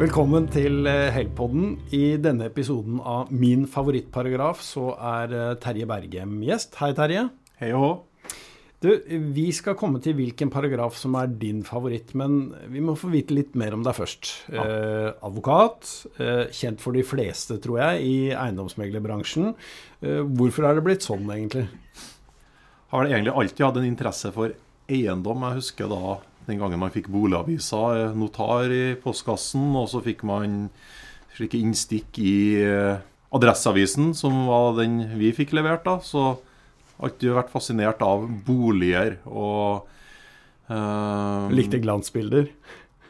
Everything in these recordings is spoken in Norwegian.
Velkommen til eh, Helpodden. I denne episoden av Min favorittparagraf så er eh, Terje Bergem gjest. Hei, Terje. Hei og hå. Du, vi skal komme til hvilken paragraf som er din favoritt, men vi må få vite litt mer om deg først. Eh, advokat, eh, kjent for de fleste, tror jeg, i eiendomsmeglerbransjen. Eh, hvorfor er det blitt sånn, egentlig? Har det egentlig alltid hatt en interesse for eiendom. Jeg husker da den gangen man fikk boligavisa, eh, notar i postkassen, og så fikk man slike innstikk i eh, Adresseavisen, som var den vi fikk levert da. Så alltid vært fascinert av boliger og eh, Likte glansbilder?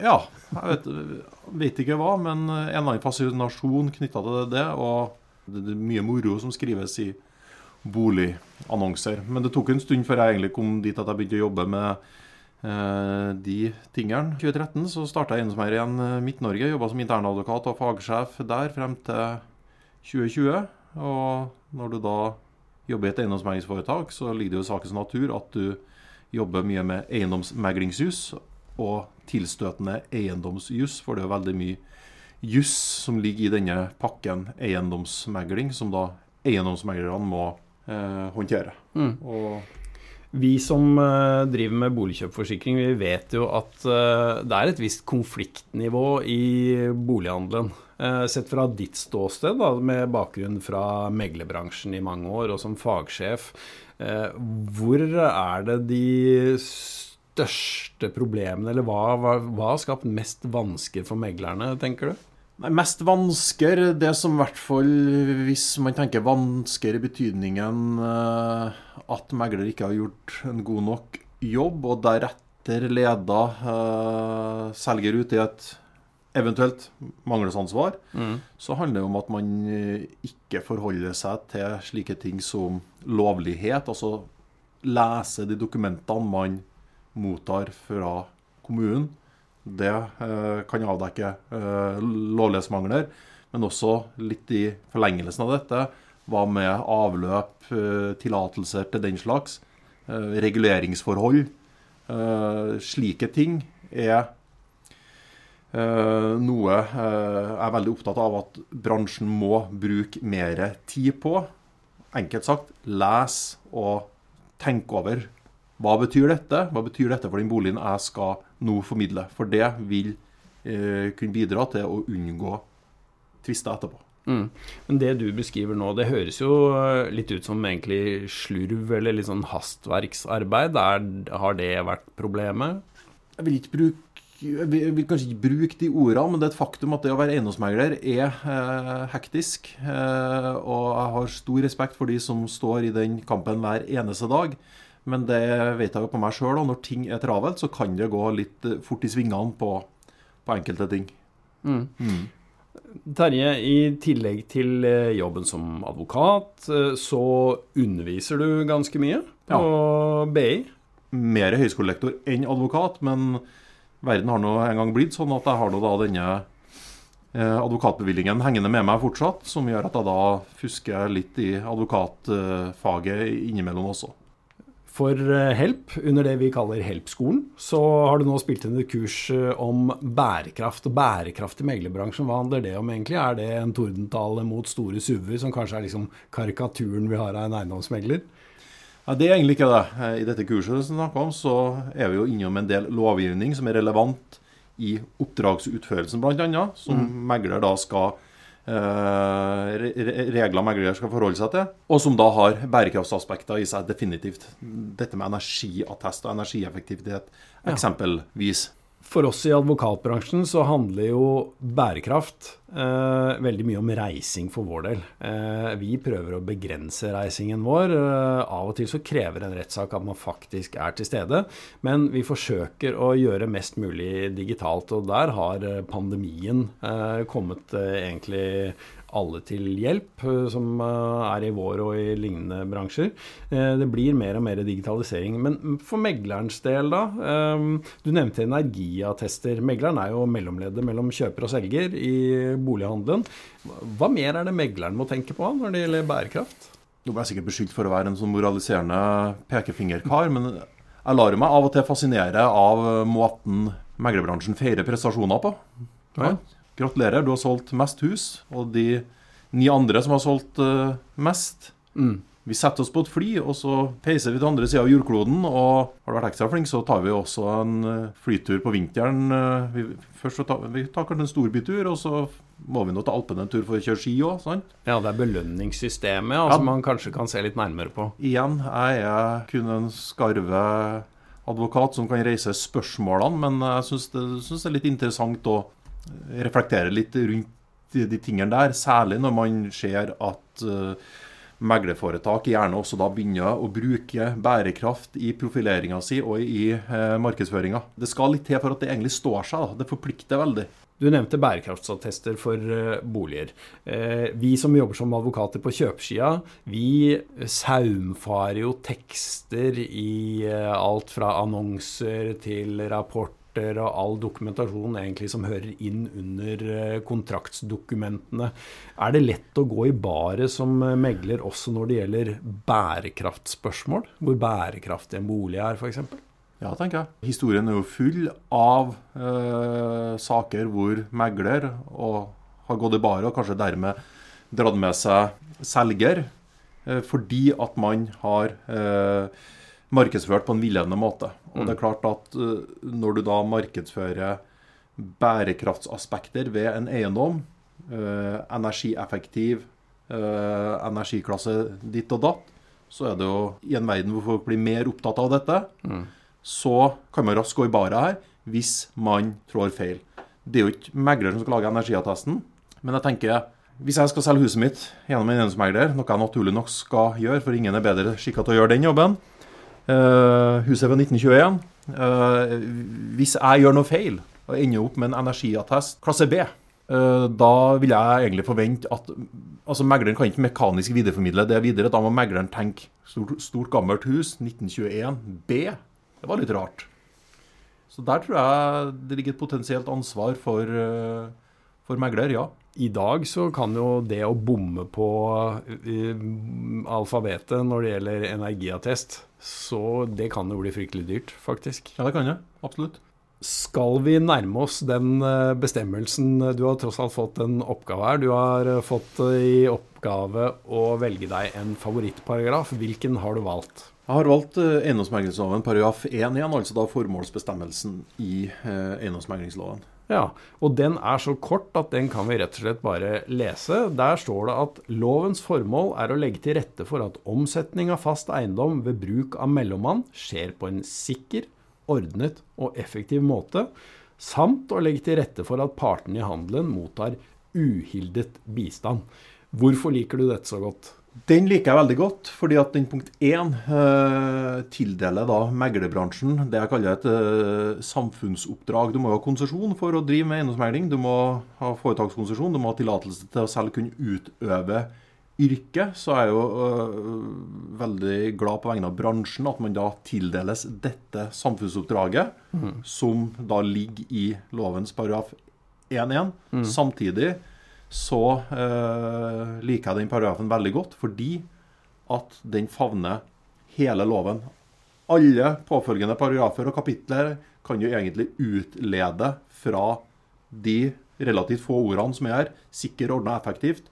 Ja. Jeg vet, vet ikke hva, men en eller annen fascinasjon knytta til det. Og det er mye moro som skrives i boligannonser. Men det tok en stund før jeg egentlig kom dit at jeg begynte å jobbe med de tingene. 2013 så starta jeg Eiendomsmeier igjen eh, Midt-Norge. Jobba som internadvokat og fagsjef der frem til 2020. Og når du da jobber i et eiendomsmeglingsforetak, så ligger det jo i sakens natur at du jobber mye med eiendomsmeglingsjus og tilstøtende eiendomsjus, for det er jo veldig mye juss som ligger i denne pakken eiendomsmegling, som da eiendomsmeglerne må eh, håndtere. Mm. Og Vi som eh, driver med boligkjøpforsikring, vi vet jo at eh, det er et visst konfliktnivå i bolighandelen. Eh, Sett fra ditt ståsted, da, med bakgrunn fra meglerbransjen i mange år og som fagsjef, hvor er det de største problemene, eller hva, hva har skapt mest vansker for meglerne, tenker du? Mest vansker, det som i hvert fall, hvis man tenker vansker i betydningen eh, at megler ikke har gjort en god nok jobb, og deretter leda eh, selger ut i et eventuelt manglesansvar, så handler det om at man eh, ikke forholder seg til slike ting som lovlighet, altså lese de dokumentene man mottar fra kommunen. Det eh, kan avdekke eh, lovlighetsmangler, men også litt i forlengelsen av dette. Hva med avløp, eh, tillatelser til den slags? Eh, reguleringsforhold? Eh, slike ting er eh, noe eh, jeg er veldig opptatt av at bransjen må bruke mer tid på. Enkelt sagt, les og tenk over. Hva betyr dette? Hva betyr dette for den boligen jeg skal nå formidle? For det vil eh, kunne bidra til å unngå tvister etterpå. Mm. Men det du beskriver nå, det høres jo eh, litt ut som egentlig slurv eller litt sånn hastverksarbeid. Er, har det vært problemet? Jeg vil, ikke bruke, jeg vil kanskje ikke bruke de ordene, men det er et faktum at det å være eiendomsmegler er eh, hektisk. Eh, og jeg har stor respekt for de som står i den kampen hver eneste dag. Men det vet jeg jo på meg sjøl, og når ting er travelt, så kan det gå litt fort i svingene på, på enkelte ting. Mm. Mm. Terje, i tillegg til eh, jobben som advokat, eh, så underviser du ganske mye på BI. Mer høyskolelektor enn advokat, men verden har nå en gang blitt sånn at jeg har nå da denne eh, advokatbevillingen hengende med meg fortsatt, som gjør at jeg da fusker litt i advokatfaget innimellom også. For eh, Help, under det vi kaller Help-skolen, så har du nå spilt inn et kurs eh, om bærekraft og bærekraft i meglerbransjen. Hva handler det om egentlig? Er det en tordentale mot store SUV-er, som kanskje er liksom karikaturen vi har av en eiendomsmegler? Ja, Det er egentlig ikke det. Eh, I dette kurset som snakker om, så er vi jo innom en del lovgivning som er relevant i oppdragsutførelsen, bl.a., som megler da skal eh, re- re- Regler megler skal forholde seg til, og som da har bærekraftsaspekter i seg, definitivt. Dette med energiattest og energieffektivitet, eksempelvis. For oss i advokatbransjen så handler jo bærekraft eh, veldig mye om reising for vår del. Eh, vi prøver å begrense reisingen vår. Eh, av og til så krever en rettssak at man faktisk er til stede, men vi forsøker å gjøre mest mulig digitalt. Og der har pandemien kommet egentlig alle til hjelp, som er i vår og i lignende bransjer. Det blir mer og mer digitalisering. Men for meglerens del, da. Du nevnte energiattester. Megleren er jo mellomleddet mellom kjøper og selger i bolighandelen. Hva mer er det megleren må tenke på når det gjelder bærekraft? Nå ble jeg sikkert beskyldt for å være en sånn moraliserende pekefingerkar, men jeg lar meg av og til fascinere av måten meglerbransjen feirer prestasjoner på. Ja. gratulerer, du har solgt mest hus. Og de ni andre som har solgt uh, mest Mm. Vi setter oss på et fly, og så peiser vi til andre sida av jordkloden. Og har du vært ekstra flink, så tar vi også en uh, flytur på vinteren. Uh, vi, først så tar vi tar kanskje en storbytur, og så må vi nå til Alpene en tur for å kjøre ski òg. sant? Ja, det er belønningssystemet som Ja. man kanskje kan se litt nærmere på. Igjen jeg er kun en skarve advokat som kan reise spørsmålene, men jeg syns det, synes det er litt interessant å reflektere litt rundt de, de tingene der. Særlig når man ser at uh, meglerforetak gjerne også da begynner å bruke bærekraft i profileringa si og i eh, markedsføringa. Det skal litt til for at det egentlig står seg. da. Det forplikter veldig. Du nevnte bærekraftsattester for eh, boliger. Eh, vi som jobber som advokater på kjøpsida, vi saumfarer jo tekster i eh, alt fra annonser til rapporter og all dokumentasjon egentlig som hører inn under eh, kontraktsdokumentene. Er det lett å gå i baret som eh, megler også når det gjelder bærekraftspørsmål? Hvor bærekraftig en bolig er, f.eks.? Ja, tenker jeg. Historien er jo full av eh, saker hvor megler og har gått i baret og kanskje dermed dratt med seg selger, eh, fordi at man har eh, markedsført på en villedende måte. Og det er klart at eh, når du da markedsfører bærekraftsaspekter ved en eiendom, eh, energieffektiv, eh, energiklasse ditt og datt, så er det jo i en verden hvor folk blir mer opptatt av dette, så kan man raskt gå i baret her hvis man trår feil. Det er jo ikke megler som skal lage energiattesten, men jeg tenker hvis jeg skal selge huset mitt gjennom en eiendomsmegler, noe jeg naturlig nok skal gjøre, for ingen er bedre skikka til å gjøre den jobben Huset er fra 1921. Eh, hvis jeg gjør noe feil og ender opp med en energiattest klasse B, eh, da vil jeg egentlig forvente at altså Megleren kan ikke mekanisk videreformidle det videre. Da må megleren tenke stort, stort gammelt hus, 1921 B. Det var litt rart. Så der tror jeg det ligger et potensielt ansvar for, eh, for megler, ja. I dag så kan jo det å bomme på eh, alfabetet når det gjelder energiattest, så det kan jo bli fryktelig dyrt, faktisk. Ja, det kan jeg. Absolutt. Skal vi nærme oss den eh, bestemmelsen Du har tross alt fått en oppgave her. Du har eh, fått i oppgave å velge deg en favorittparagraf. Hvilken har du valgt? Jeg har valgt eh, eiendomsmeglingsloven paragraf 1 igjen, altså da formålsbestemmelsen i eh, eiendomsmeglingsloven. Ja, og den er så kort at den kan vi rett og slett bare lese. Der står det at lovens formål er å legge til rette for at omsetning av fast eiendom ved bruk av mellommann skjer på en sikker, ordnet og effektiv måte, samt å legge til rette for at partene i handelen mottar uhildet bistand. Hvorfor liker du dette så godt? Den liker jeg veldig godt, fordi at den punkt 1 eh, tildeler da meglerbransjen det jeg kaller et eh, samfunnsoppdrag. Du må ha konsesjon for å drive med eiendomsmegling. Du må ha foretakskonsesjon, du må ha tillatelse til å selv kunne utøve yrket. Så er jeg jo eh, veldig glad på vegne av bransjen at man da tildeles dette samfunnsoppdraget, som da ligger i lovens paragraf 1-1. Samtidig så eh, liker jeg den paragrafen veldig godt, fordi at den favner hele loven. Alle påfølgende paragrafer og kapitler kan jo egentlig utlede fra de relativt få ordene som er her, sikker, ordna, effektivt,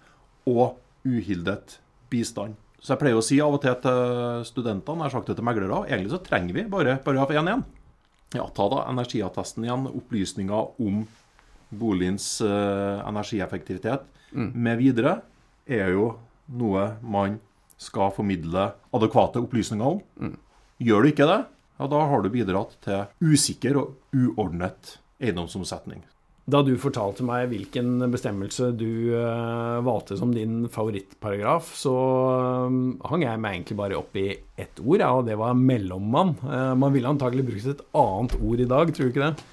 og uhildet bistand. Så jeg pleier å si av og til til studentene, jeg har sagt det til meglere, egentlig så trenger vi bare paragraf 1-1. Ja, ta da energiattesten igjen, opplysninger om boligens uh, energieffektivitet med videre, er jo noe man skal formidle adekvate opplysninger om. Gjør du ikke det, ja, da har du bidratt til usikker og uordnet eiendomsomsetning. Da du fortalte meg hvilken bestemmelse du uh, valgte som din favorittparagraf, så eh, hang jeg meg egentlig bare opp i ett ord, ja, og det var mellommann. Uh, man ville antagelig brukt et annet ord i dag, tror du ikke det?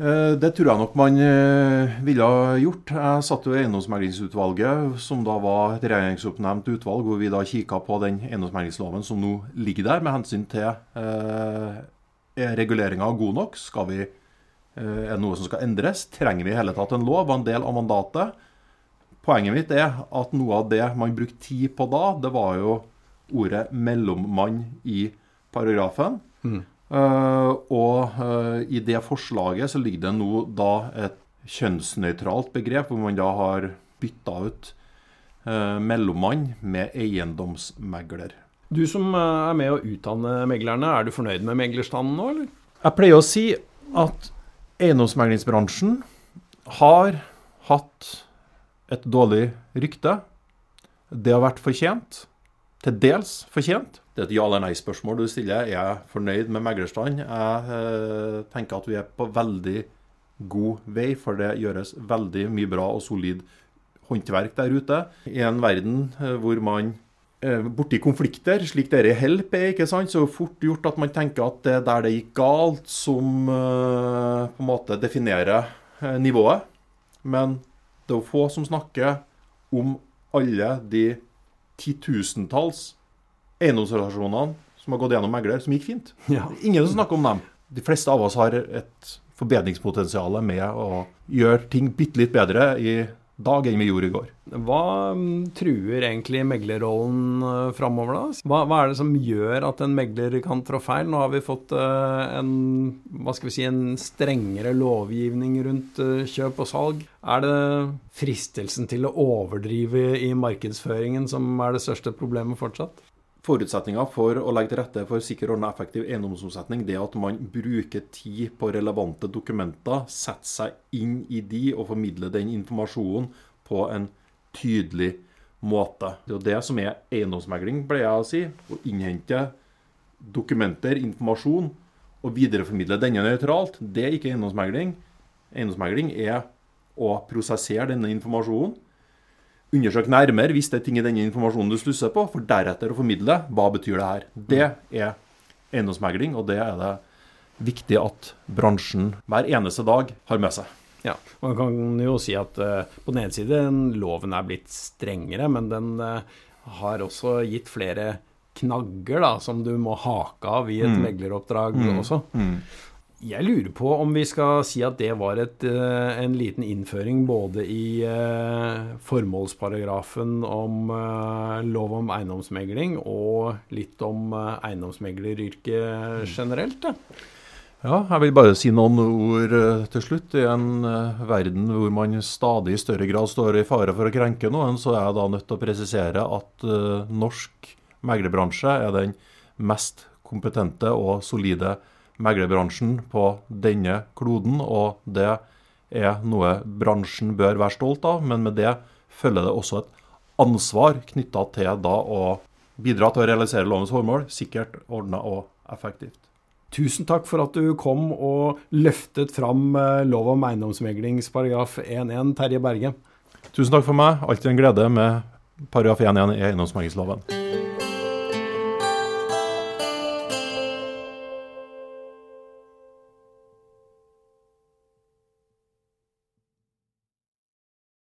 Eh, Det tror jeg nok man eh, ville ha gjort. Jeg satt jo i Eiendomsmeglingsutvalget, som da var et regjeringsoppnevnt utvalg, hvor vi da kikka på den eiendomsmeglingsloven som nå ligger der, med hensyn til eh, er reguleringa god nok? Skal vi, er det noe som skal endres? Trenger vi i hele tatt en lov? Var en del av mandatet. Poenget mitt er at noe av det man brukte tid på da, det var jo ordet 'mellommann' i paragrafen. Eh, og eh, i det forslaget så ligger det nå da et kjønnsnøytralt begrep, hvor man da har bytta ut eh, mellommann med eiendomsmegler. Du som eh, er med å utdanne meglerne, er du fornøyd med meglerstanden nå, eller? Jeg pleier å si at eiendomsmeglingsbransjen har hatt et dårlig rykte. Det har vært fortjent. Til dels fortjent. Det er et ja- eller nei-spørsmål du stiller. Er jeg fornøyd med meglerstand? Jeg eh, tenker at vi er på veldig god vei, for det gjøres veldig mye bra og solid håndverk der ute. I en verden eh, hvor man eh, borti konflikter, slik dere i Help ikke sant, så er det fort gjort at man tenker at det er der det gikk galt, som eh, på en måte definerer eh, nivået. Men det er jo få som snakker om alle de titusentalls eiendomsrelasjonene som har gått gjennom megler, som gikk fint. Ja. Ingen som snakker om dem. De fleste av oss har et forbedringspotensial med å gjøre ting bitte litt bedre i dag enn vi gjorde i går. Hva mm, truer egentlig meglerrollen uh, framover, da? Hva, hva er det som gjør at en megler kan trå feil? Nå har vi fått eh, en, hva skal vi si, en strengere lovgivning rundt eh, kjøp og salg. Er det fristelsen til å overdrive i markedsføringen som er det største problemet fortsatt? Forutsetninga for å legge til rette for sikker, og effektiv eiendomsomsetning, det er at man bruker tid på relevante dokumenter, setter seg inn i de og formidler den informasjonen på en tydelig måte. Det er det som er eiendomsmegling, pleier jeg å si. Å innhente dokumenter, informasjon, og videreformidle denne nøytralt. Det er ikke eiendomsmegling. Eiendomsmegling er å prosessere denne informasjonen Undersøk nærmere hvis det er ting i denne informasjonen du stusser på, for deretter å formidle hva betyr det her. Det er eiendomsmegling, og det er det viktig at bransjen hver eneste dag har med seg. Ja, Man kan jo si at uh, på den ene siden loven er blitt strengere, men den uh, har også gitt flere knagger da, som du må hake av i et Mm. megleroppdrag Mm. også. Mm. Jeg lurer på om vi skal si at det var et, eh, en liten innføring både i eh, formålsparagrafen om eh, lov om eiendomsmegling og litt om eiendomsmegleryrket generelt. Ja. Jeg vil bare si noen ord til slutt. I en verden hvor man stadig i større grad står i fare for å krenke noen, så er jeg da nødt til å presisere at norsk meglerbransje er den mest kompetente og solide meglerbransjen på denne kloden. Og det er noe bransjen bør være stolt av, men med det følger det også et ansvar knytta til da å bidra til å realisere lovens formål sikkert, ordna og effektivt. Tusen takk for at du kom og løftet fram eh, lov om eiendomsmeglings paragraf 1.1, Terje Berge. Tusen takk for meg. Alltid en glede med paragraf 1.1 i eiendomsmeglingsloven.